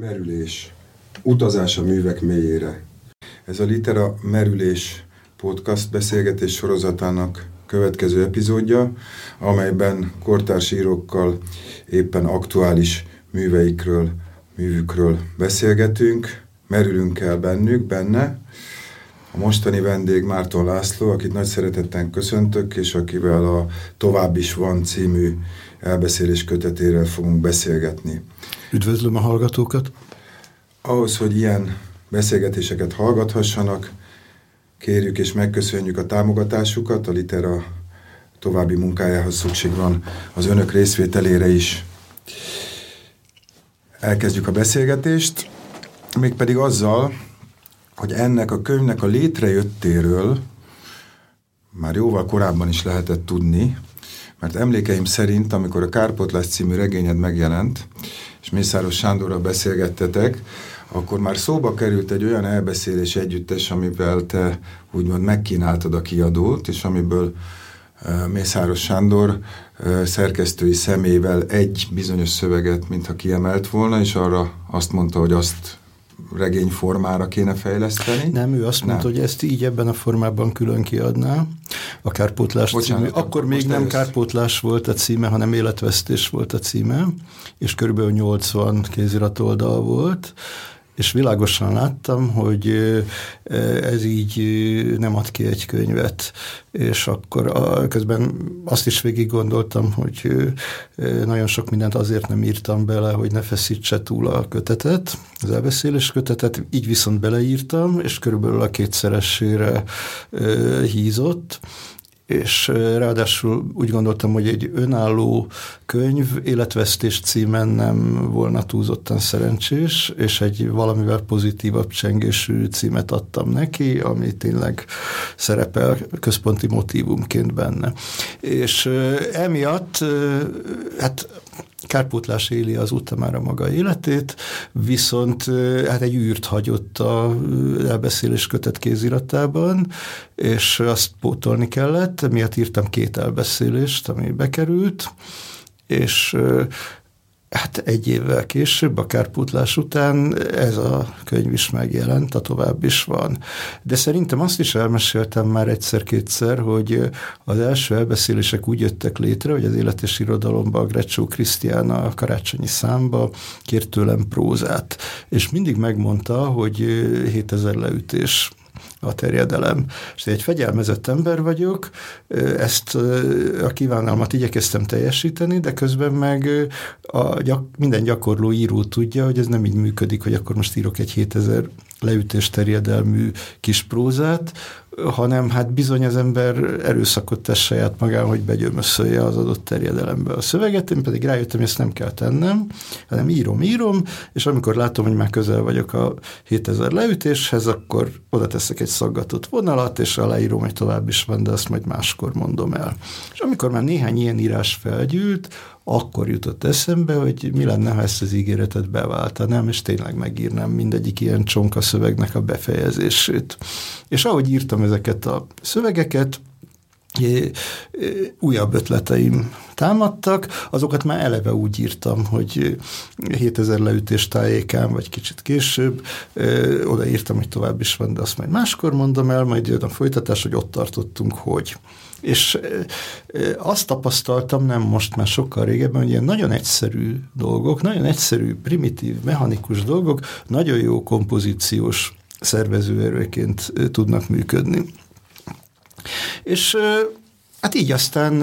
Merülés. Utazás a művek mélyére. Ez a Litera Merülés podcast beszélgetés sorozatának következő epizódja, amelyben kortárs írókkal éppen aktuális műveikről, művükről beszélgetünk, merülünk el bennük, benne. A mostani vendég Márton László, akit nagy szeretettel köszöntök, és akivel a Tovább is van című elbeszélés kötetéről fogunk beszélgetni. Üdvözlöm a hallgatókat! Ahhoz, hogy ilyen beszélgetéseket hallgathassanak, kérjük és megköszönjük a támogatásukat, a Litera további munkájához szükség van az önök részvételére is. Elkezdjük a beszélgetést, mégpedig azzal, hogy ennek a könyvnek a létrejöttéről már jóval korábban is lehetett tudni, mert emlékeim szerint, amikor a Kárpotlás című regényed megjelent, és Mészáros Sándorral beszélgettetek, akkor már szóba került egy olyan elbeszélés együttes, amivel te úgymond megkínáltad a kiadót, és amiből Mészáros Sándor szerkesztői szemével egy bizonyos szöveget, mintha kiemelt volna, és arra azt mondta, hogy azt regényformára kéne fejleszteni. Nem, ő azt mondta, nem. hogy ezt így ebben a formában külön kiadná. A kárpótlás Bocsánat, című. Akkor még nem először. kárpótlás volt a címe, hanem életvesztés volt a címe, és körülbelül 80 kéziratoldal volt és világosan láttam, hogy ez így nem ad ki egy könyvet, és akkor a, közben azt is végig gondoltam, hogy nagyon sok mindent azért nem írtam bele, hogy ne feszítse túl a kötetet, az elbeszélés kötetet, így viszont beleírtam, és körülbelül a kétszeresére hízott, és ráadásul úgy gondoltam, hogy egy önálló könyv életvesztés címen nem volna túlzottan szerencsés, és egy valamivel pozitívabb csengésű címet adtam neki, ami tényleg szerepel központi motivumként benne. És emiatt, hát kárpótlás éli az a maga életét, viszont hát egy űrt hagyott a elbeszélés kötet kéziratában, és azt pótolni kellett, miatt írtam két elbeszélést, ami bekerült, és Hát egy évvel később, a kárpótlás után ez a könyv is megjelent, a tovább is van. De szerintem azt is elmeséltem már egyszer-kétszer, hogy az első elbeszélések úgy jöttek létre, hogy az életes irodalomban Grecsó Krisztiána a karácsonyi számba kért tőlem prózát, és mindig megmondta, hogy 7000 leütés a terjedelem. És egy fegyelmezett ember vagyok, ezt a kívánalmat igyekeztem teljesíteni, de közben meg a gyak, minden gyakorló író tudja, hogy ez nem így működik, hogy akkor most írok egy 7000 leütés terjedelmű kis prózát, hanem hát bizony az ember erőszakot tesz saját magán, hogy begyömöszölje az adott terjedelembe a szöveget, én pedig rájöttem, hogy ezt nem kell tennem, hanem írom, írom, és amikor látom, hogy már közel vagyok a 7000 leütéshez, akkor oda teszek egy szaggatott vonalat, és aláírom, hogy tovább is van, de azt majd máskor mondom el. És amikor már néhány ilyen írás felgyűlt, akkor jutott eszembe, hogy mi lenne, ha ezt az ígéretet beváltanám, és tényleg megírnám mindegyik ilyen csonka szövegnek a befejezését. És ahogy írtam ezeket a szövegeket, újabb ötleteim támadtak, azokat már eleve úgy írtam, hogy 7000 leütés tájékán, vagy kicsit később, odaírtam, hogy tovább is van, de azt majd máskor mondom el, majd jön a folytatás, hogy ott tartottunk, hogy. És azt tapasztaltam, nem most már sokkal régebben, hogy ilyen nagyon egyszerű dolgok, nagyon egyszerű, primitív, mechanikus dolgok, nagyon jó kompozíciós szervezőerőként tudnak működni. És hát így aztán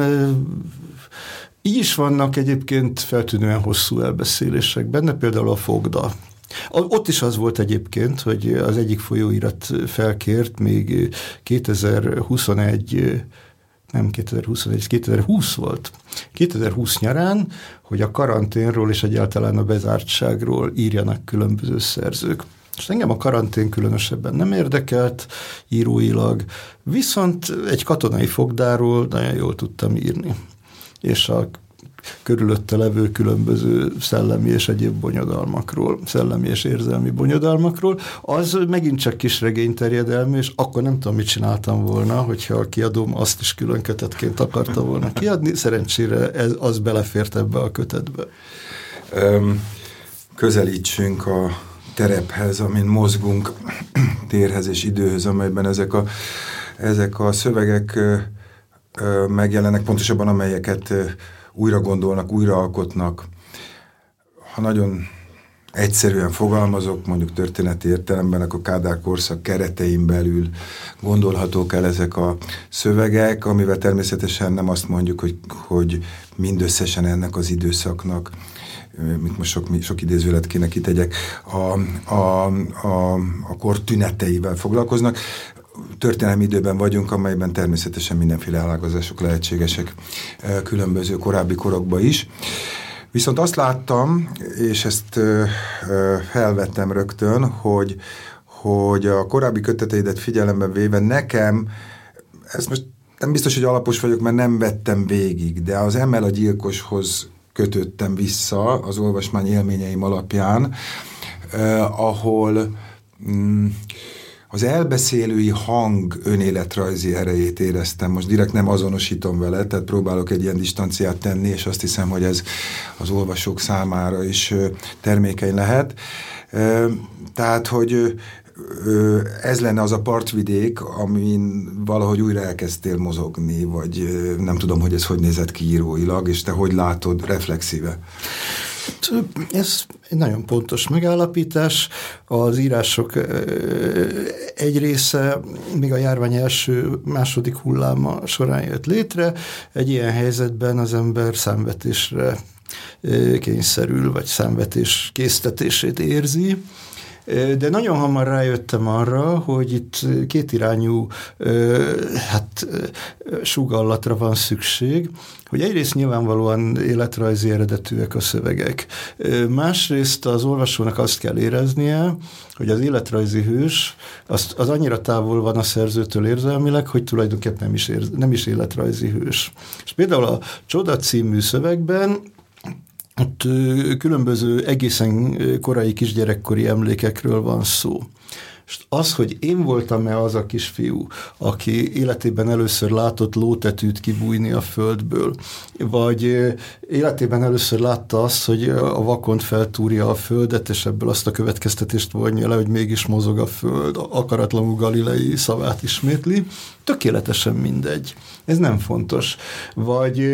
így is vannak egyébként feltűnően hosszú elbeszélések benne, például a fogda. Ott is az volt egyébként, hogy az egyik folyóirat felkért még 2021 nem 2021, 2020 volt. 2020 nyarán, hogy a karanténról és egyáltalán a bezártságról írjanak különböző szerzők. És engem a karantén különösebben nem érdekelt íróilag, viszont egy katonai fogdáról nagyon jól tudtam írni. És a körülötte levő különböző szellemi és egyéb bonyodalmakról, szellemi és érzelmi bonyodalmakról, az megint csak kis regényterjedelmű, és akkor nem tudom, mit csináltam volna, hogyha a kiadóm azt is külön kötetként akarta volna kiadni, szerencsére ez, az belefért ebbe a kötetbe. Um, közelítsünk a terephez, amin mozgunk, térhez és időhöz, amelyben ezek a, ezek a szövegek megjelennek, pontosabban amelyeket újra gondolnak, újra alkotnak. Ha nagyon egyszerűen fogalmazok, mondjuk történeti értelemben, akkor Kádár korszak keretein belül gondolhatók el ezek a szövegek, amivel természetesen nem azt mondjuk, hogy, hogy mindösszesen ennek az időszaknak mint most sok, sok idézőlet kéne kitegyek, a, a, a, a kor tüneteivel foglalkoznak. Történelmi időben vagyunk, amelyben természetesen mindenféle elágazások lehetségesek különböző korábbi korokban is. Viszont azt láttam, és ezt felvettem rögtön, hogy, hogy a korábbi köteteidet figyelembe véve nekem, ez most nem biztos, hogy alapos vagyok, mert nem vettem végig, de az Emel a gyilkoshoz kötöttem vissza az olvasmány élményeim alapján, eh, ahol mm, az elbeszélői hang önéletrajzi erejét éreztem. Most direkt nem azonosítom vele, tehát próbálok egy ilyen distanciát tenni, és azt hiszem, hogy ez az olvasók számára is termékeny lehet. Tehát, hogy ez lenne az a partvidék, amin valahogy újra elkezdtél mozogni, vagy nem tudom, hogy ez hogy nézett ki íróilag, és te hogy látod reflexíve? Ez egy nagyon pontos megállapítás. Az írások egy része még a járvány első, második hulláma során jött létre. Egy ilyen helyzetben az ember számvetésre kényszerül, vagy számvetés késztetését érzi. De nagyon hamar rájöttem arra, hogy itt kétirányú hát, sugallatra van szükség, hogy egyrészt nyilvánvalóan életrajzi eredetűek a szövegek. Másrészt az olvasónak azt kell éreznie, hogy az életrajzi hős az, az annyira távol van a szerzőtől érzelmileg, hogy tulajdonképpen nem is, ér, nem is életrajzi hős. És például a Csoda című szövegben ott különböző egészen korai kisgyerekkori emlékekről van szó. És az, hogy én voltam-e az a kisfiú, aki életében először látott lótetűt kibújni a földből, vagy életében először látta azt, hogy a vakont feltúrja a földet, és ebből azt a következtetést vonja le, hogy mégis mozog a föld, akaratlanul galilei szavát ismétli, tökéletesen mindegy. Ez nem fontos. Vagy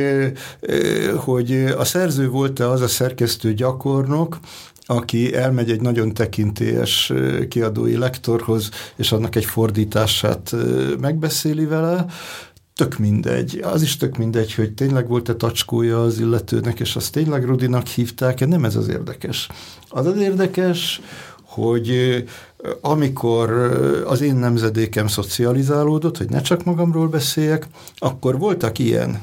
hogy a szerző volt-e az a szerkesztő gyakornok, aki elmegy egy nagyon tekintélyes kiadói lektorhoz, és annak egy fordítását megbeszéli vele, tök mindegy. Az is tök mindegy, hogy tényleg volt-e tacskója az illetőnek, és azt tényleg Rudinak hívták, nem ez az érdekes. Az az érdekes, hogy amikor az én nemzedékem szocializálódott, hogy ne csak magamról beszéljek, akkor voltak ilyen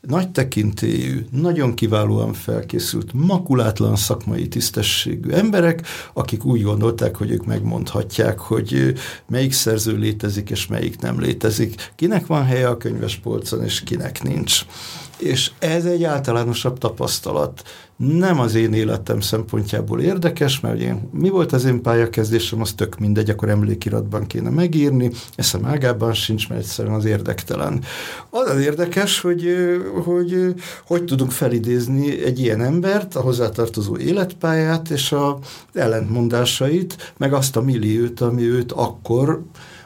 nagy tekintélyű, nagyon kiválóan felkészült, makulátlan szakmai tisztességű emberek, akik úgy gondolták, hogy ők megmondhatják, hogy melyik szerző létezik, és melyik nem létezik, kinek van helye a könyvespolcon, és kinek nincs. És ez egy általánosabb tapasztalat nem az én életem szempontjából érdekes, mert én, mi volt az én pályakezdésem, az tök mindegy, akkor emlékiratban kéne megírni, eszem ágában sincs, mert egyszerűen az érdektelen. Az az érdekes, hogy hogy, hogy tudunk felidézni egy ilyen embert, a hozzátartozó életpályát és a ellentmondásait, meg azt a milliót, ami őt akkor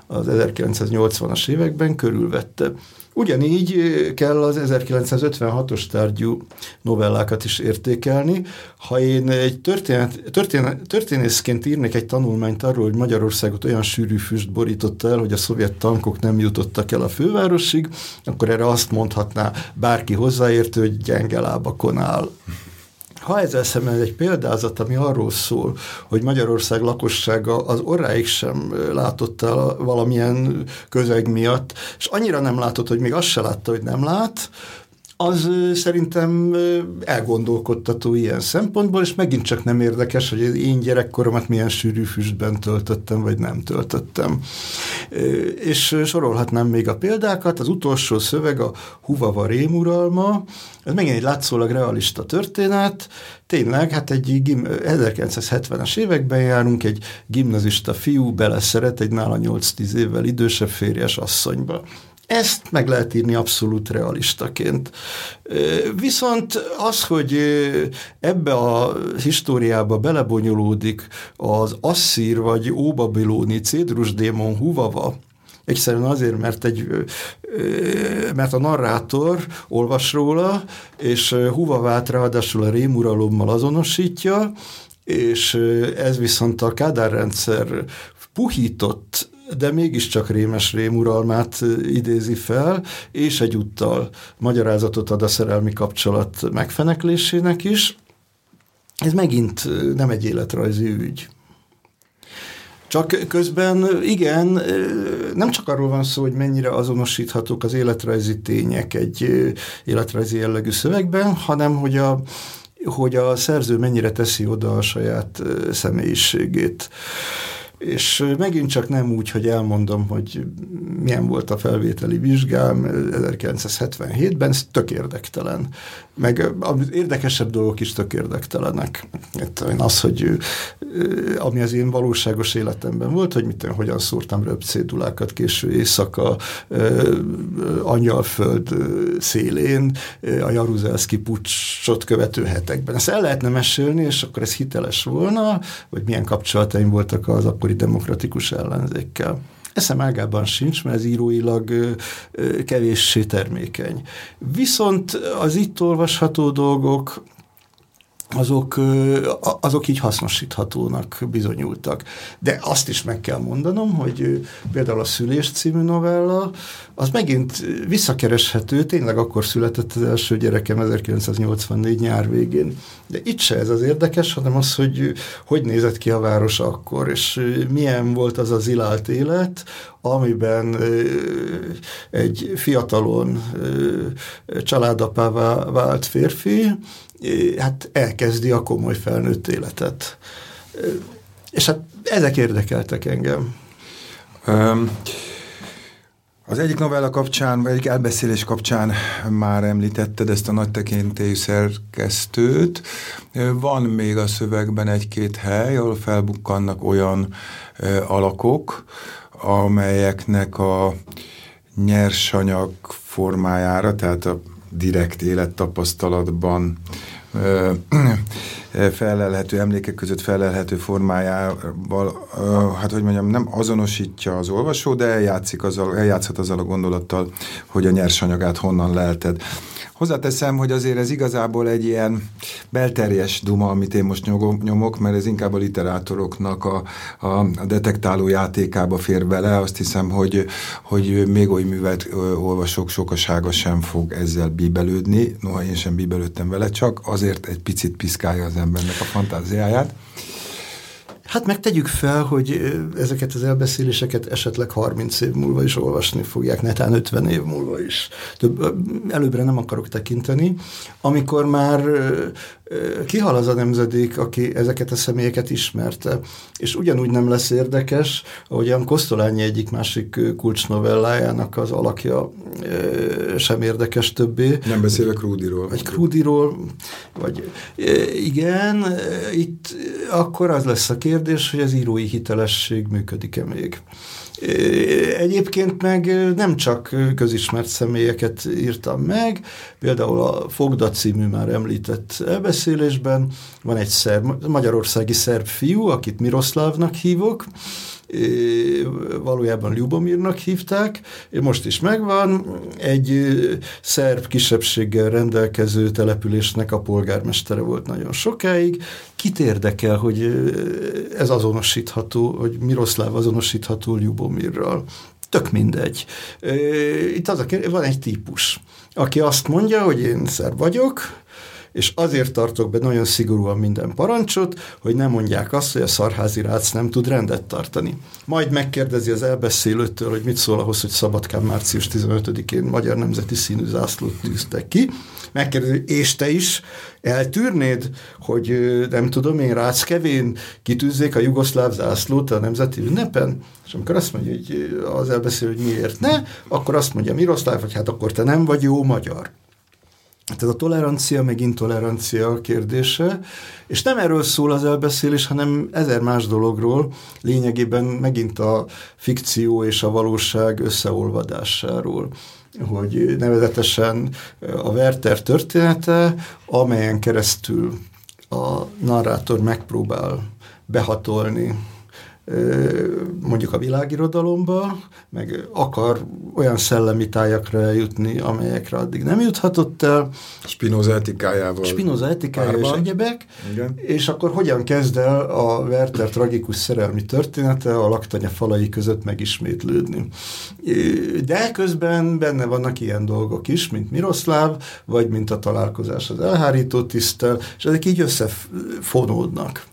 az 1980-as években körülvette. Ugyanígy kell az 1956-os tárgyú novellákat is értékelni. Ha én egy történet, történet, történészként írnék egy tanulmányt arról, hogy Magyarországot olyan sűrű füst borította el, hogy a szovjet tankok nem jutottak el a fővárosig, akkor erre azt mondhatná bárki hozzáértő, hogy gyenge lábakon áll. Ha ezzel szemben egy példázat, ami arról szól, hogy Magyarország lakossága az orráig sem látott el valamilyen közeg miatt, és annyira nem látott, hogy még azt se látta, hogy nem lát, az szerintem elgondolkodtató ilyen szempontból, és megint csak nem érdekes, hogy én gyerekkoromat milyen sűrű füstben töltöttem, vagy nem töltöttem. És sorolhatnám még a példákat. Az utolsó szöveg a Huvava rémuralma, ez megint egy látszólag realista történet, tényleg, hát egy 1970-es években járunk, egy gimnazista fiú beleszeret egy nála 8-10 évvel idősebb férjes asszonyba Ezt meg lehet írni abszolút realistaként. Viszont az, hogy ebbe a históriába belebonyolódik az asszír vagy óbabilóni cédrusdémon huvava, Egyszerűen azért, mert, egy, mert a narrátor olvas róla, és huvavát ráadásul a rémuralommal azonosítja, és ez viszont a kádárrendszer puhított de mégiscsak rémes rémuralmát idézi fel, és egyúttal magyarázatot ad a szerelmi kapcsolat megfeneklésének is. Ez megint nem egy életrajzi ügy. Csak közben igen, nem csak arról van szó, hogy mennyire azonosíthatók az életrajzi tények egy életrajzi jellegű szövegben, hanem hogy a, hogy a szerző mennyire teszi oda a saját személyiségét. És megint csak nem úgy, hogy elmondom, hogy milyen volt a felvételi vizsgám 1977-ben, ez tök érdektelen. Meg az érdekesebb dolgok is tök érdektelenek. Az, hogy ami az én valóságos életemben volt, hogy mit hogyan szúrtam röpcédulákat késő éjszaka Angyalföld szélén, a Jaruzelszki pucsot követő hetekben. Ezt el lehetne mesélni, és akkor ez hiteles volna, vagy milyen kapcsolataim voltak az akkori demokratikus ellenzékkel. Eszem ágában sincs, mert ez íróilag kevéssé termékeny. Viszont az itt olvasható dolgok, azok, azok így hasznosíthatónak bizonyultak. De azt is meg kell mondanom, hogy például a Szülés című novella, az megint visszakereshető, tényleg akkor született az első gyerekem 1984 nyár végén. De itt se ez az érdekes, hanem az, hogy hogy nézett ki a város akkor, és milyen volt az az ilált élet, amiben egy fiatalon családapává vált férfi, hát elkezdi a komoly felnőtt életet. És hát ezek érdekeltek engem. Um, az egyik novella kapcsán, vagy egyik elbeszélés kapcsán már említetted ezt a nagy tekintélyű szerkesztőt. Van még a szövegben egy-két hely, ahol felbukkannak olyan alakok, amelyeknek a nyersanyag formájára, tehát a direkt élettapasztalatban felelhető emlékek között felelhető formájával, hát hogy mondjam, nem azonosítja az olvasó, de eljátszik azzal, eljátszhat azzal a gondolattal, hogy a nyersanyagát honnan lelted. Hozzáteszem, hogy azért ez igazából egy ilyen belterjes duma, amit én most nyomok, mert ez inkább a literátoroknak a, a, detektáló játékába fér bele. Azt hiszem, hogy, hogy még oly művelt olvasók sokasága sem fog ezzel bíbelődni. Noha én sem bíbelődtem vele, csak azért egy picit piszkálja az embernek a fantáziáját. Hát megtegyük fel, hogy ezeket az elbeszéléseket esetleg 30 év múlva is olvasni fogják, netán 50 év múlva is. Több, előbbre nem akarok tekinteni. Amikor már kihal az a nemzedék, aki ezeket a személyeket ismerte. És ugyanúgy nem lesz érdekes, ahogyan Kosztolányi egyik másik kulcsnovellájának az alakja sem érdekes többé. Nem beszélek Krúdiról. Vagy Krúdiról, vagy igen, itt akkor az lesz a kérdés, hogy az írói hitelesség működik-e még. Egyébként meg nem csak közismert személyeket írtam meg, például a Fogda című már említett elbeszélésben van egy szerb, magyarországi szerb fiú, akit Miroszlávnak hívok, valójában Ljubomirnak hívták, most is megvan, egy szerb kisebbséggel rendelkező településnek a polgármestere volt nagyon sokáig. Kit érdekel, hogy ez azonosítható, hogy Miroszláv azonosítható Ljubomirral? Tök mindegy. Itt az a, van egy típus, aki azt mondja, hogy én szerb vagyok, és azért tartok be nagyon szigorúan minden parancsot, hogy nem mondják azt, hogy a szarházi rác nem tud rendet tartani. Majd megkérdezi az elbeszélőtől, hogy mit szól ahhoz, hogy Szabadkán március 15-én Magyar Nemzeti Színű zászlót tűztek ki. Megkérdezi, és te is eltűrnéd, hogy nem tudom én, ráckevén kitűzzék a jugoszláv zászlót a nemzeti ünnepen? És amikor azt mondja, hogy az elbeszélő, hogy miért ne, akkor azt mondja Miroszláv, hogy hát akkor te nem vagy jó magyar. Tehát a tolerancia meg intolerancia kérdése, és nem erről szól az elbeszélés, hanem ezer más dologról, lényegében megint a fikció és a valóság összeolvadásáról hogy nevezetesen a Werther története, amelyen keresztül a narrátor megpróbál behatolni mondjuk a világirodalomba, meg akar olyan szellemi tájakra eljutni, amelyekre addig nem juthatott el. Spinoza etikájával. Spinoza etikája és egyebek. Igen. És akkor hogyan kezd el a Werther tragikus szerelmi története a laktanya falai között megismétlődni. De közben benne vannak ilyen dolgok is, mint Miroslav, vagy mint a találkozás az elhárító tisztel, és ezek így összefonódnak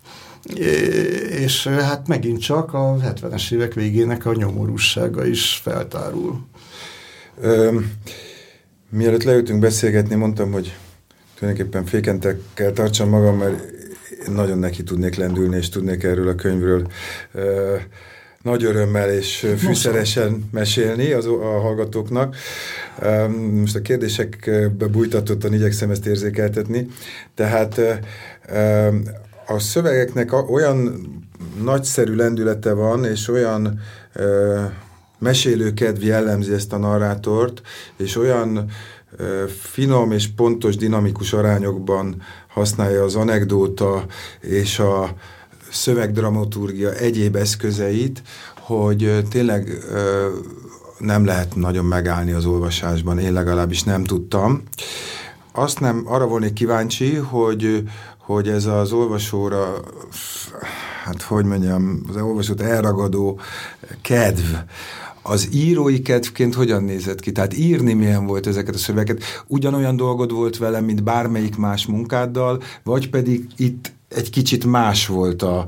és hát megint csak a 70-es évek végének a nyomorúsága is feltárul. Ö, mielőtt leültünk beszélgetni, mondtam, hogy tulajdonképpen fékentekkel tartsam magam, mert nagyon neki tudnék lendülni, és tudnék erről a könyvről ö, nagy örömmel és fűszeresen mesélni az, a hallgatóknak. Most a kérdésekbe bújtatottan igyekszem ezt érzékeltetni. Tehát a szövegeknek olyan nagyszerű lendülete van, és olyan ö, mesélőkedv jellemzi ezt a narrátort, és olyan ö, finom és pontos, dinamikus arányokban használja az anekdóta és a szövegdramaturgia egyéb eszközeit, hogy tényleg ö, nem lehet nagyon megállni az olvasásban, én legalábbis nem tudtam. Azt nem, arra volnék kíváncsi, hogy hogy ez az olvasóra, hát hogy mondjam, az olvasót elragadó kedv, az írói kedvként hogyan nézett ki? Tehát írni milyen volt ezeket a szövegeket? Ugyanolyan dolgod volt vele, mint bármelyik más munkáddal, vagy pedig itt egy kicsit más volt a,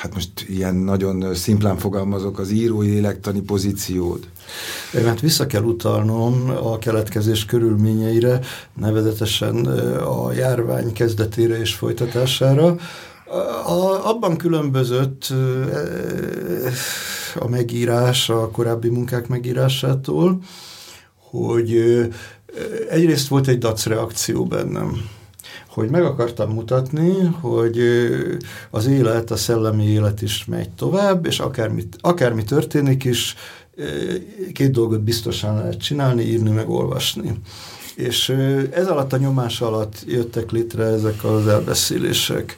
hát most ilyen nagyon szimplán fogalmazok, az írói lélektani pozíciód? Mert vissza kell utalnom a keletkezés körülményeire, nevezetesen a járvány kezdetére és folytatására. A, abban különbözött a megírás a korábbi munkák megírásától, hogy egyrészt volt egy dac reakció bennem hogy meg akartam mutatni, hogy az élet, a szellemi élet is megy tovább, és akármi, akármi történik is, két dolgot biztosan lehet csinálni, írni, meg olvasni. És ez alatt a nyomás alatt jöttek létre ezek az elbeszélések.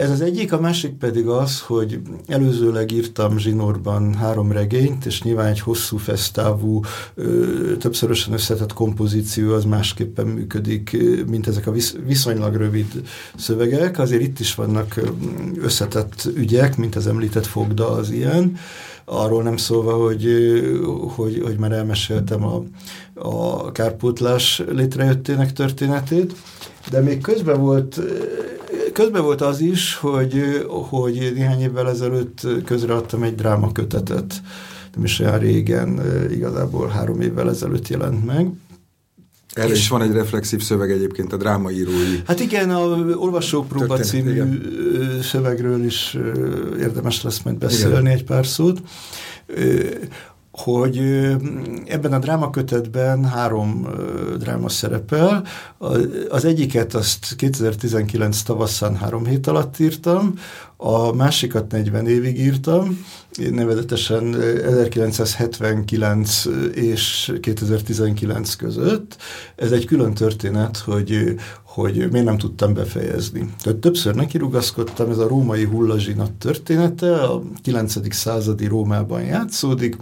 Ez az egyik, a másik pedig az, hogy előzőleg írtam zsinórban három regényt, és nyilván egy hosszú fesztávú, többszörösen összetett kompozíció az másképpen működik, mint ezek a viszonylag rövid szövegek. Azért itt is vannak összetett ügyek, mint az említett fogda az ilyen, arról nem szólva, hogy, hogy, hogy már elmeséltem a, a kárpótlás létrejöttének történetét, de még közben volt, közben volt az is, hogy, hogy néhány évvel ezelőtt közreadtam egy drámakötetet, nem is olyan régen, igazából három évvel ezelőtt jelent meg, erre is van egy reflexív szöveg egyébként a drámaírói. Hát igen, a Olvasópróba című igen. szövegről is érdemes lesz majd beszélni igen. egy pár szót hogy ebben a drámakötetben három dráma szerepel. Az egyiket azt 2019 tavasszán három hét alatt írtam, a másikat 40 évig írtam, nevezetesen 1979 és 2019 között. Ez egy külön történet, hogy, hogy miért nem tudtam befejezni. Tehát többször nekirugaszkodtam, ez a római hullazsinat története, a 9. századi Rómában játszódik,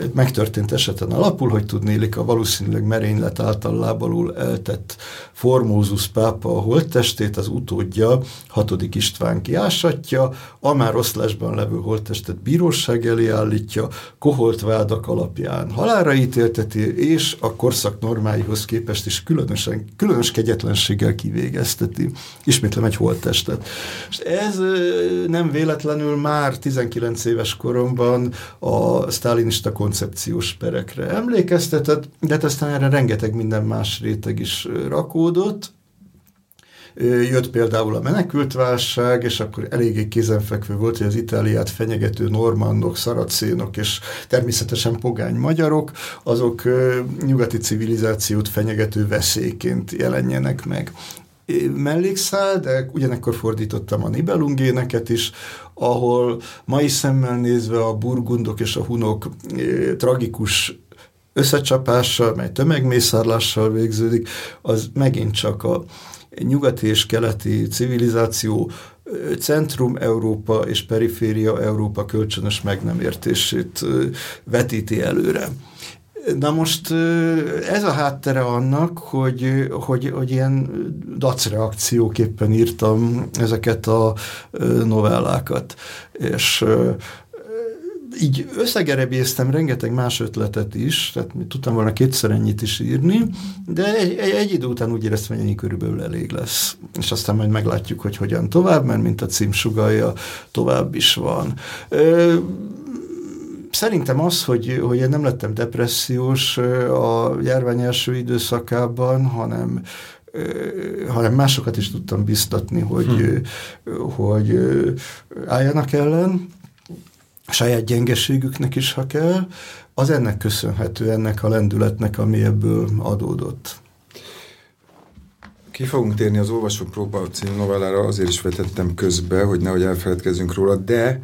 egy megtörtént eseten alapul, hogy tudnélik a valószínűleg merénylet által lábalul eltett Formózus pápa a holttestét, az utódja, hatodik István kiásatja, a már oszlásban levő holttestet bíróság elé állítja, koholt vádak alapján halára ítélteti, és a korszak normáihoz képest is különösen, különös kegyetlenséggel kivégezteti. Ismétlem egy holttestet. És ez nem véletlenül már 19 éves koromban a sztálinista koncepciós perekre emlékeztetett, de hát aztán erre rengeteg minden más réteg is rakódott, Jött például a menekültválság, és akkor eléggé kézenfekvő volt, hogy az Itáliát fenyegető normandok, szaracénok és természetesen pogány magyarok, azok nyugati civilizációt fenyegető veszélyként jelenjenek meg. Mellékszál, de ugyanekkor fordítottam a Nibelungéneket is, ahol mai szemmel nézve a burgundok és a hunok tragikus összecsapással, mely tömegmészárlással végződik, az megint csak a nyugati és keleti civilizáció centrum Európa és periféria Európa kölcsönös meg nem értését vetíti előre. Na most ez a háttere annak, hogy, hogy, hogy ilyen dacreakcióképpen írtam ezeket a novellákat. És így összegerebéztem rengeteg más ötletet is, tehát tudtam volna kétszer ennyit is írni, de egy, egy, egy idő után úgy éreztem, hogy ennyi körülbelül elég lesz. És aztán majd meglátjuk, hogy hogyan tovább, mert mint a cím sugalja, tovább is van. Ö, Szerintem az, hogy, hogy én nem lettem depressziós a járvány első időszakában, hanem hanem másokat is tudtam biztatni, hogy, hm. hogy álljanak ellen, saját gyengeségüknek is, ha kell, az ennek köszönhető, ennek a lendületnek, ami ebből adódott. Ki fogunk térni az Olvasó Próba című novellára, azért is vetettem közbe, hogy nehogy elfeledkezzünk róla, de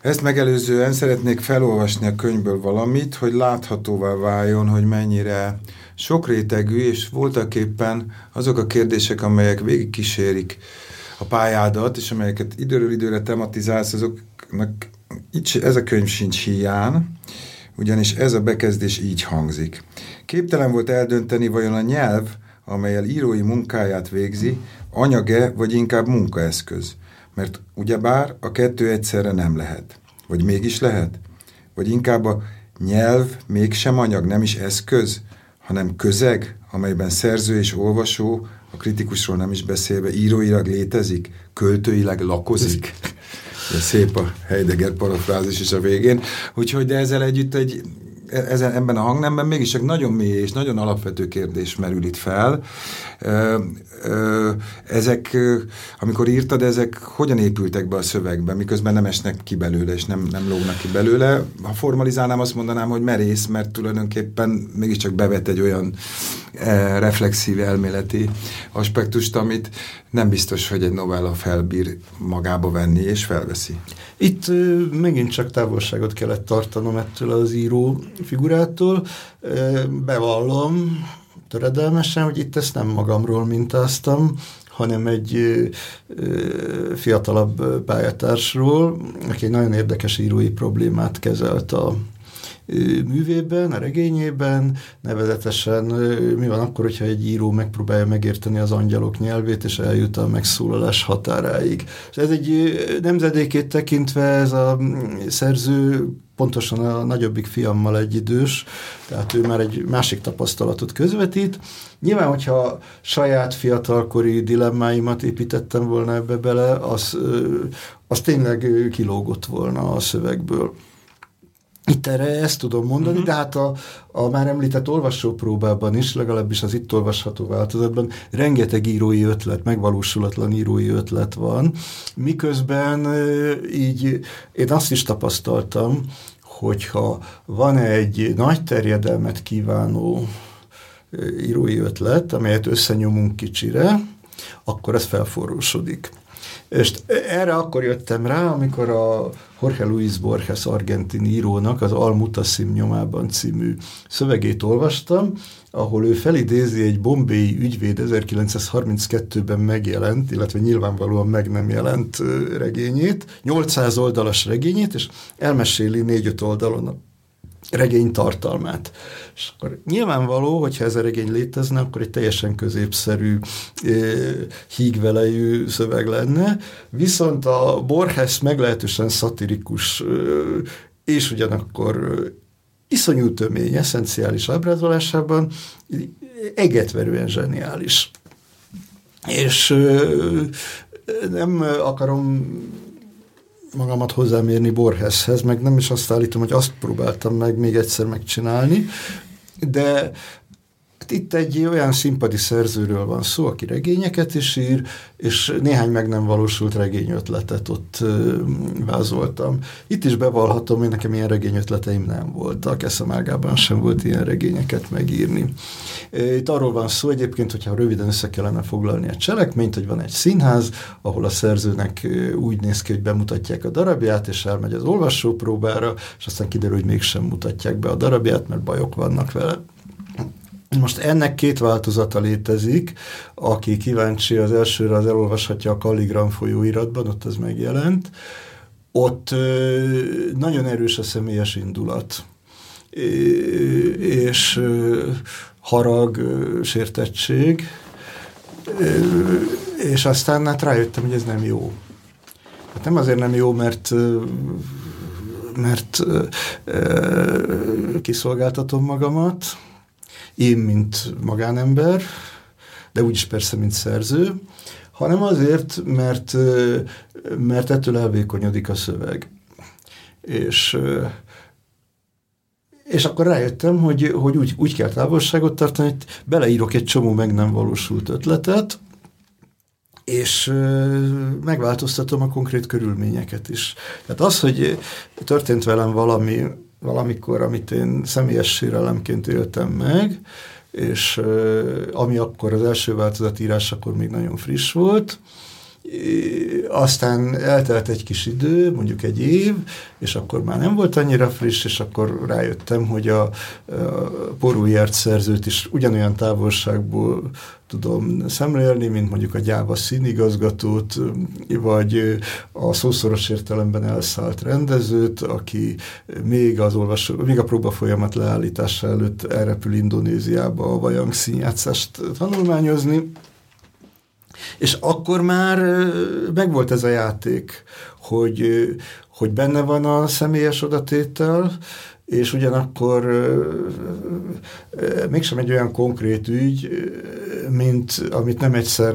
ezt megelőzően szeretnék felolvasni a könyvből valamit, hogy láthatóvá váljon, hogy mennyire sokrétegű, és voltak éppen azok a kérdések, amelyek végigkísérik a pályádat, és amelyeket időről időre tematizálsz, azoknak így, ez a könyv sincs hiány, ugyanis ez a bekezdés így hangzik. Képtelen volt eldönteni, vajon a nyelv, amelyel írói munkáját végzi, anyage vagy inkább munkaeszköz. Mert ugyebár a kettő egyszerre nem lehet. Vagy mégis lehet? Vagy inkább a nyelv mégsem anyag, nem is eszköz, hanem közeg, amelyben szerző és olvasó, a kritikusról nem is beszélve, íróilag létezik, költőileg lakozik. Szép a Heidegger parafrázis is a végén. Úgyhogy de ezzel együtt egy ezen, ebben a hangnemben mégis csak nagyon mély és nagyon alapvető kérdés merül itt fel. Ezek, amikor írtad, ezek hogyan épültek be a szövegbe, miközben nem esnek ki belőle, és nem, nem lógnak ki belőle. Ha formalizálnám, azt mondanám, hogy merész, mert tulajdonképpen mégiscsak bevet egy olyan reflexív elméleti aspektust, amit nem biztos, hogy egy novella felbír magába venni, és felveszi. Itt megint csak távolságot kellett tartanom ettől az író figurától. Bevallom töredelmesen, hogy itt ezt nem magamról mintáztam, hanem egy fiatalabb pályatársról, aki egy nagyon érdekes írói problémát kezelt a művében, a regényében, nevezetesen mi van akkor, hogyha egy író megpróbálja megérteni az angyalok nyelvét, és eljut a megszólalás határáig. Ez egy nemzedékét tekintve ez a szerző pontosan a nagyobbik fiammal egy idős, tehát ő már egy másik tapasztalatot közvetít. Nyilván, hogyha saját fiatalkori dilemmáimat építettem volna ebbe bele, az, az tényleg kilógott volna a szövegből. Itt erre ezt tudom mondani, uh-huh. de hát a, a már említett olvasópróbában is, legalábbis az itt olvasható változatban rengeteg írói ötlet, megvalósulatlan írói ötlet van, miközben így én azt is tapasztaltam, hogyha van egy nagy terjedelmet kívánó írói ötlet, amelyet összenyomunk kicsire, akkor ez felforrósodik. És erre akkor jöttem rá, amikor a Jorge Luis Borges argentin írónak az Almutaszim nyomában című szövegét olvastam, ahol ő felidézi egy bombéi ügyvéd 1932-ben megjelent, illetve nyilvánvalóan meg nem jelent regényét, 800 oldalas regényét, és elmeséli négy-öt oldalon regény tartalmát. És akkor nyilvánvaló, hogyha ez a regény létezne, akkor egy teljesen középszerű, hígvelejű szöveg lenne, viszont a Borges meglehetősen szatirikus és ugyanakkor iszonyú tömény, eszenciális ábrázolásában egetverően zseniális. És nem akarom magamat hozzámérni Borgeshez, meg nem is azt állítom, hogy azt próbáltam meg még egyszer megcsinálni, de itt egy olyan színpadi szerzőről van szó, aki regényeket is ír, és néhány meg nem valósult regényötletet ott vázoltam. Itt is bevallhatom, hogy nekem ilyen regényötleteim nem voltak, eszemágában sem volt ilyen regényeket megírni. Itt arról van szó egyébként, hogyha röviden össze kellene foglalni a cselekményt, hogy van egy színház, ahol a szerzőnek úgy néz ki, hogy bemutatják a darabját, és elmegy az olvasópróbára, és aztán kiderül, hogy mégsem mutatják be a darabját, mert bajok vannak vele. Most ennek két változata létezik, aki kíváncsi az elsőre, az elolvashatja a Kalligram folyóiratban, ott ez megjelent. Ott nagyon erős a személyes indulat, és harag, sértettség, és aztán hát rájöttem, hogy ez nem jó. Hát nem azért nem jó, mert mert kiszolgáltatom magamat, én, mint magánember, de úgyis persze, mint szerző, hanem azért, mert, mert ettől elvékonyodik a szöveg. És, és akkor rájöttem, hogy, hogy úgy, úgy kell távolságot tartani, hogy beleírok egy csomó meg nem valósult ötletet, és megváltoztatom a konkrét körülményeket is. Tehát az, hogy történt velem valami, valamikor, amit én személyes sérelemként éltem meg, és ami akkor az első változat írás, akkor még nagyon friss volt, aztán eltelt egy kis idő, mondjuk egy év, és akkor már nem volt annyira friss, és akkor rájöttem, hogy a, a porújért szerzőt is ugyanolyan távolságból tudom szemlélni, mint mondjuk a gyáva színigazgatót, vagy a szószoros értelemben elszállt rendezőt, aki még az olvasó, még a próba folyamat leállítása előtt elrepül Indonéziába a vajang színjátszást tanulmányozni, és akkor már megvolt ez a játék, hogy, hogy benne van a személyes odatétel, és ugyanakkor mégsem egy olyan konkrét ügy, mint amit nem egyszer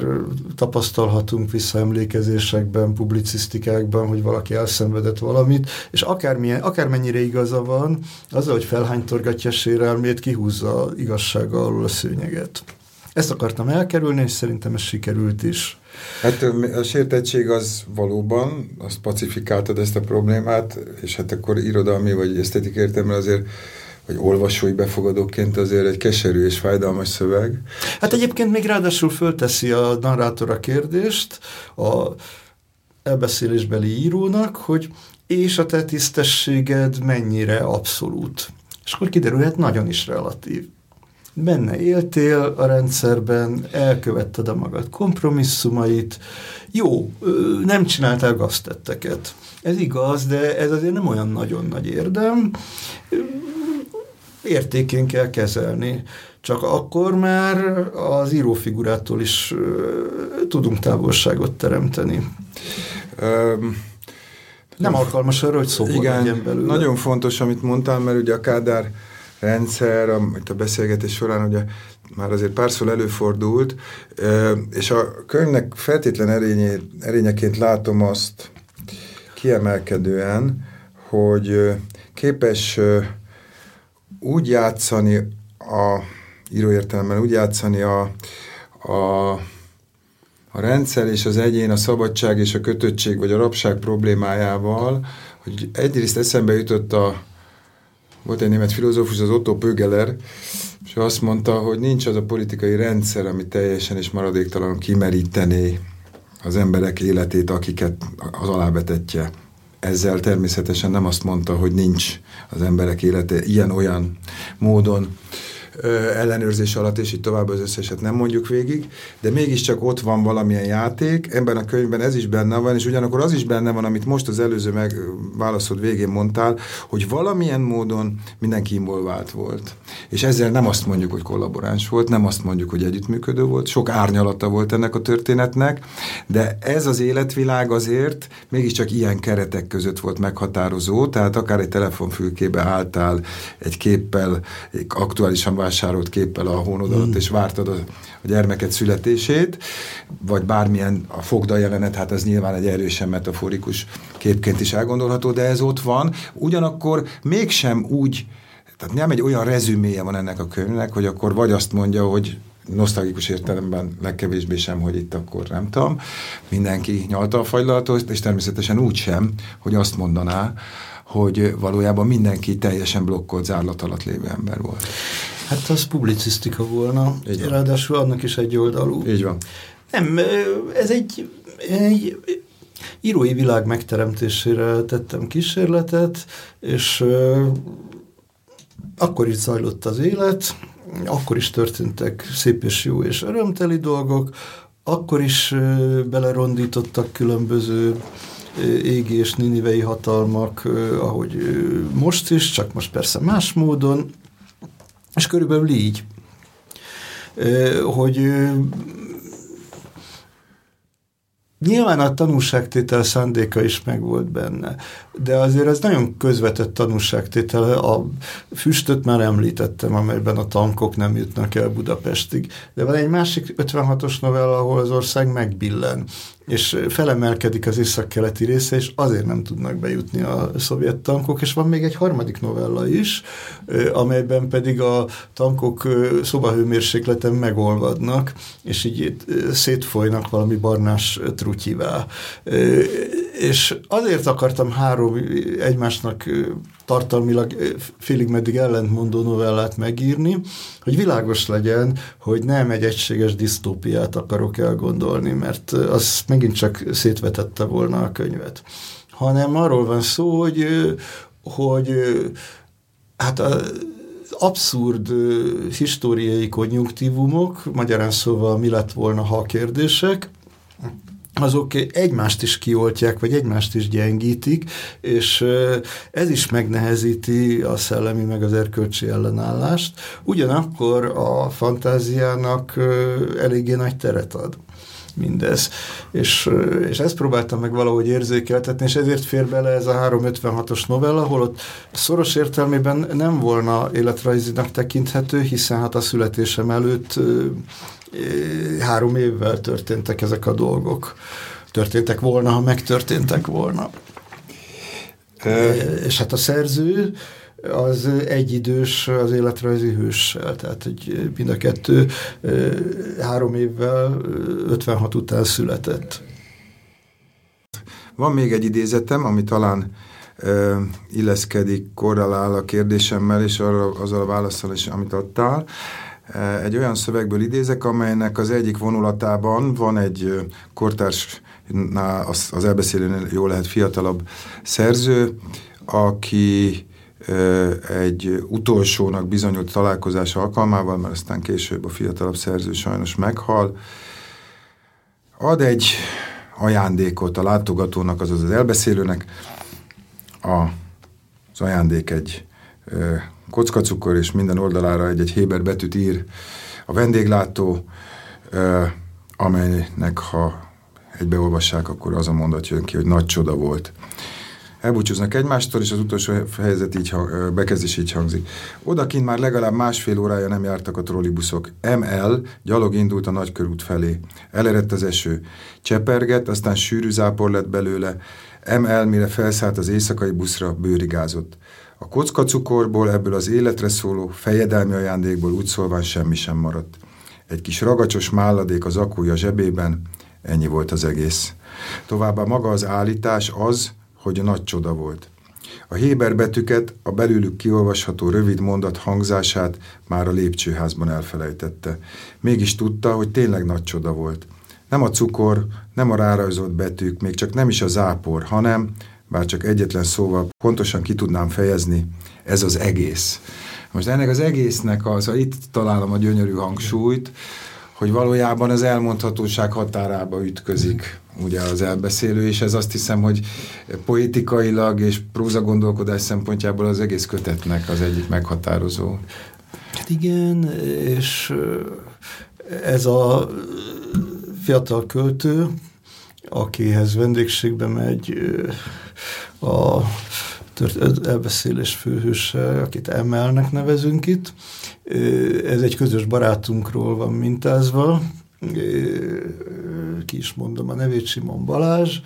tapasztalhatunk visszaemlékezésekben, publicisztikákban, hogy valaki elszenvedett valamit, és akármilyen, akármennyire igaza van, az, hogy felhánytorgatja sérelmét, kihúzza igazsága alul a szőnyeget. Ezt akartam elkerülni, és szerintem ez sikerült is. Hát a sértettség az valóban, azt pacifikáltad ezt a problémát, és hát akkor irodalmi vagy esztetik értelme azért vagy olvasói befogadóként azért egy keserű és fájdalmas szöveg. Hát egyébként még ráadásul fölteszi a narrátor a kérdést a elbeszélésbeli írónak, hogy és a te tisztességed mennyire abszolút. És akkor kiderülhet nagyon is relatív benne éltél a rendszerben, elkövetted a magad kompromisszumait, jó, nem csináltál gaztetteket. Ez igaz, de ez azért nem olyan nagyon nagy érdem. Értékén kell kezelni. Csak akkor már az írófigurától is tudunk távolságot teremteni. Um, nem alkalmas arra, hogy szóval Igen, belőle. nagyon fontos, amit mondtál, mert ugye a Kádár rendszer, amit a beszélgetés során ugye már azért párszor előfordult, és a könyvnek feltétlen erényé, erényeként látom azt kiemelkedően, hogy képes úgy játszani a íróértelemben, úgy játszani a, a, a rendszer és az egyén, a szabadság és a kötöttség vagy a rabság problémájával, hogy egyrészt eszembe jutott a volt egy német filozófus, az Otto Pögeler, és azt mondta, hogy nincs az a politikai rendszer, ami teljesen és maradéktalanul kimerítené az emberek életét, akiket az alávetetje. Ezzel természetesen nem azt mondta, hogy nincs az emberek élete ilyen-olyan módon ellenőrzés alatt, és így tovább az összeset nem mondjuk végig, de mégiscsak ott van valamilyen játék, ebben a könyvben ez is benne van, és ugyanakkor az is benne van, amit most az előző megválaszod végén mondtál, hogy valamilyen módon mindenki involvált volt. És ezzel nem azt mondjuk, hogy kollaboráns volt, nem azt mondjuk, hogy együttműködő volt, sok árnyalata volt ennek a történetnek, de ez az életvilág azért mégiscsak ilyen keretek között volt meghatározó, tehát akár egy telefonfülkébe álltál egy képpel, egy aktuálisan vásárolt képpel a hónod alatt, mm. és vártad a, a gyermeket születését, vagy bármilyen a fogda jelenet, hát ez nyilván egy erősen metaforikus képként is elgondolható, de ez ott van. Ugyanakkor mégsem úgy tehát nem egy olyan rezüméje van ennek a könyvnek, hogy akkor vagy azt mondja, hogy nosztalgikus értelemben legkevésbé sem, hogy itt akkor nem tudom, mindenki nyalta a fagylaltot, és természetesen úgy sem, hogy azt mondaná, hogy valójában mindenki teljesen blokkolt zárlat alatt lévő ember volt. Hát az publicisztika volna, ráadásul annak is egy oldalú. Így van. Nem, ez egy, egy írói világ megteremtésére tettem kísérletet, és akkor is zajlott az élet, akkor is történtek szép és jó és örömteli dolgok, akkor is belerondítottak különböző égi és ninivei hatalmak, ahogy most is, csak most persze más módon, és körülbelül így, hogy Nyilván a tanúságtétel szándéka is megvolt benne, de azért ez nagyon közvetett tanúságtétel. A füstöt már említettem, amelyben a tankok nem jutnak el Budapestig. De van egy másik 56-os novella, ahol az ország megbillen és felemelkedik az északkeleti része, és azért nem tudnak bejutni a szovjet tankok, és van még egy harmadik novella is, amelyben pedig a tankok szobahőmérsékleten megolvadnak, és így szétfolynak valami barnás trutyivá. És azért akartam három egymásnak tartalmilag félig meddig ellentmondó novellát megírni, hogy világos legyen, hogy nem egy egységes disztópiát akarok elgondolni, mert az megint csak szétvetette volna a könyvet. Hanem arról van szó, hogy, hogy hát a, abszurd históriai konjunktívumok, magyarán szóval mi lett volna, ha a kérdések, azok egymást is kioltják, vagy egymást is gyengítik, és ez is megnehezíti a szellemi meg az erkölcsi ellenállást. Ugyanakkor a fantáziának eléggé nagy teret ad mindez. És, és ezt próbáltam meg valahogy érzékeltetni, és ezért fér bele ez a 356-os novella, ahol ott szoros értelmében nem volna életrajzinak tekinthető, hiszen hát a születésem előtt három évvel történtek ezek a dolgok. Történtek volna, ha megtörténtek volna. E, és hát a szerző az egyidős az életrajzi hőssel, tehát hogy mind a kettő három évvel 56 után született. Van még egy idézetem, ami talán ö, illeszkedik, korrelál a kérdésemmel, és arra, azzal a válaszsal is, amit adtál. Egy olyan szövegből idézek, amelynek az egyik vonulatában van egy kortárs, az, elbeszélőnél jó lehet fiatalabb szerző, aki egy utolsónak bizonyult találkozás alkalmával, mert aztán később a fiatalabb szerző sajnos meghal, ad egy ajándékot a látogatónak, azaz az elbeszélőnek. A, az ajándék egy kockacukor, és minden oldalára egy-egy Héber betűt ír a vendéglátó, amelynek ha egybeolvassák, akkor az a mondat jön ki, hogy nagy csoda volt. Elbúcsúznak egymástól, és az utolsó fejezet így, bekezdés így hangzik. Odakint már legalább másfél órája nem jártak a trollibuszok. ML gyalog indult a nagykörút felé. Elerett az eső. Csepergett, aztán sűrű zápor lett belőle. ML, mire felszállt az éjszakai buszra, bőrigázott. A kockacukorból, ebből az életre szóló fejedelmi ajándékból úgy szólván semmi sem maradt. Egy kis ragacsos málladék az akúja zsebében, ennyi volt az egész. Továbbá maga az állítás az, hogy nagy csoda volt. A Héber betűket, a belőlük kiolvasható rövid mondat hangzását már a lépcsőházban elfelejtette. Mégis tudta, hogy tényleg nagy csoda volt. Nem a cukor, nem a rárajzolt betűk, még csak nem is a zápor, hanem bár csak egyetlen szóval pontosan ki tudnám fejezni, ez az egész. Most ennek az egésznek az, itt találom a gyönyörű hangsúlyt, hogy valójában az elmondhatóság határába ütközik ugye az elbeszélő, és ez azt hiszem, hogy poetikailag és próza gondolkodás szempontjából az egész kötetnek az egyik meghatározó. Hát igen, és ez a fiatal költő, akihez vendégségbe megy a elbeszélés főhőse, akit Emelnek nevezünk itt. Ez egy közös barátunkról van mintázva, ki is mondom a nevét, Simon Balázs,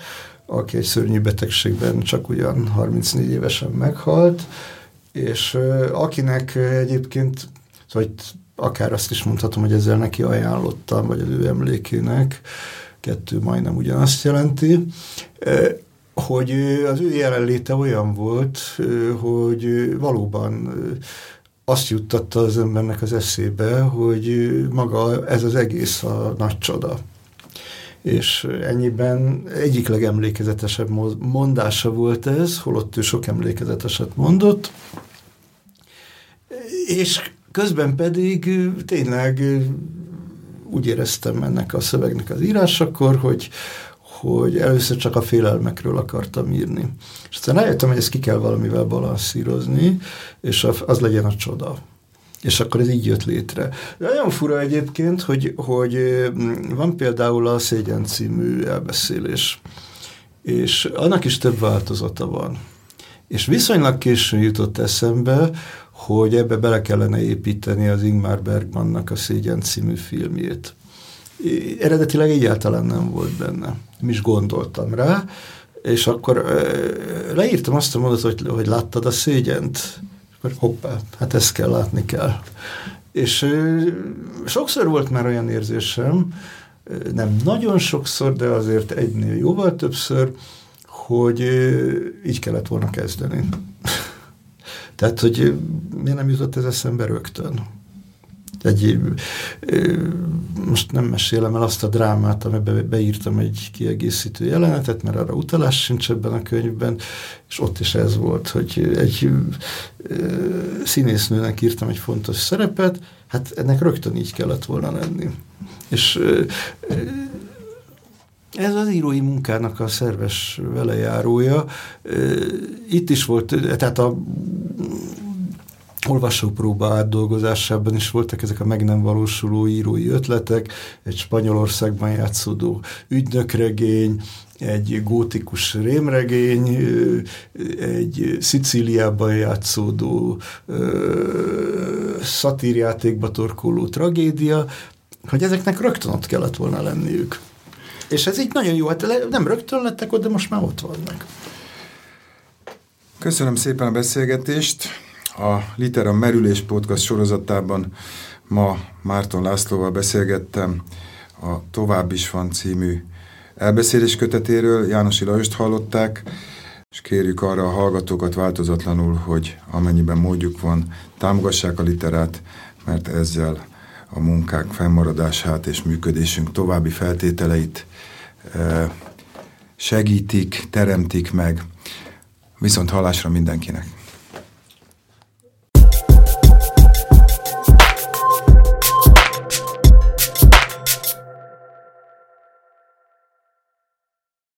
aki egy szörnyű betegségben csak ugyan 34 évesen meghalt, És akinek egyébként, szóval akár azt is mondhatom, hogy ezzel neki ajánlottam, vagy az ő emlékének, kettő majdnem ugyanazt jelenti, hogy az ő jelenléte olyan volt, hogy valóban azt juttatta az embernek az eszébe, hogy maga ez az egész a nagy csoda. És ennyiben egyik legemlékezetesebb mondása volt ez, holott ő sok emlékezeteset mondott, és közben pedig tényleg úgy éreztem ennek a szövegnek az írásakor, hogy, hogy először csak a félelmekről akartam írni. És aztán rájöttem, hogy ezt ki kell valamivel balanszírozni, és az legyen a csoda. És akkor ez így jött létre. De nagyon fura egyébként, hogy, hogy van például a Szégyen című elbeszélés, és annak is több változata van. És viszonylag későn jutott eszembe, hogy ebbe bele kellene építeni az Ingmar Bergmannak a Szégyen című filmjét. Eredetileg egyáltalán nem volt benne. Nem is gondoltam rá, és akkor leírtam azt a mondatot, hogy, hogy láttad a szégyent? Akkor hoppá, hát ezt kell látni kell. És sokszor volt már olyan érzésem, nem nagyon sokszor, de azért egynél jóval többször, hogy így kellett volna kezdeni. Tehát, hogy miért nem jutott ez eszembe rögtön? Egy, most nem mesélem el azt a drámát, amiben beírtam egy kiegészítő jelenetet, mert arra utalás sincs ebben a könyvben, és ott is ez volt, hogy egy színésznőnek írtam egy fontos szerepet, hát ennek rögtön így kellett volna lenni. És ez az írói munkának a szerves velejárója. Itt is volt, tehát a olvasópróba átdolgozásában is voltak ezek a meg nem valósuló írói ötletek, egy Spanyolországban játszódó ügynökregény, egy gótikus rémregény, egy Szicíliában játszódó szatírjátékba torkoló tragédia, hogy ezeknek rögtön ott kellett volna lenniük. És ez így nagyon jó, hát nem rögtön lettek ott, de most már ott vannak. Köszönöm szépen a beszélgetést. A Litera Merülés Podcast sorozatában ma Márton Lászlóval beszélgettem a Tovább is van című elbeszélés kötetéről. Jánosi Lajost hallották, és kérjük arra a hallgatókat változatlanul, hogy amennyiben módjuk van, támogassák a literát, mert ezzel a munkák fennmaradását és működésünk további feltételeit segítik, teremtik meg. Viszont hallásra mindenkinek!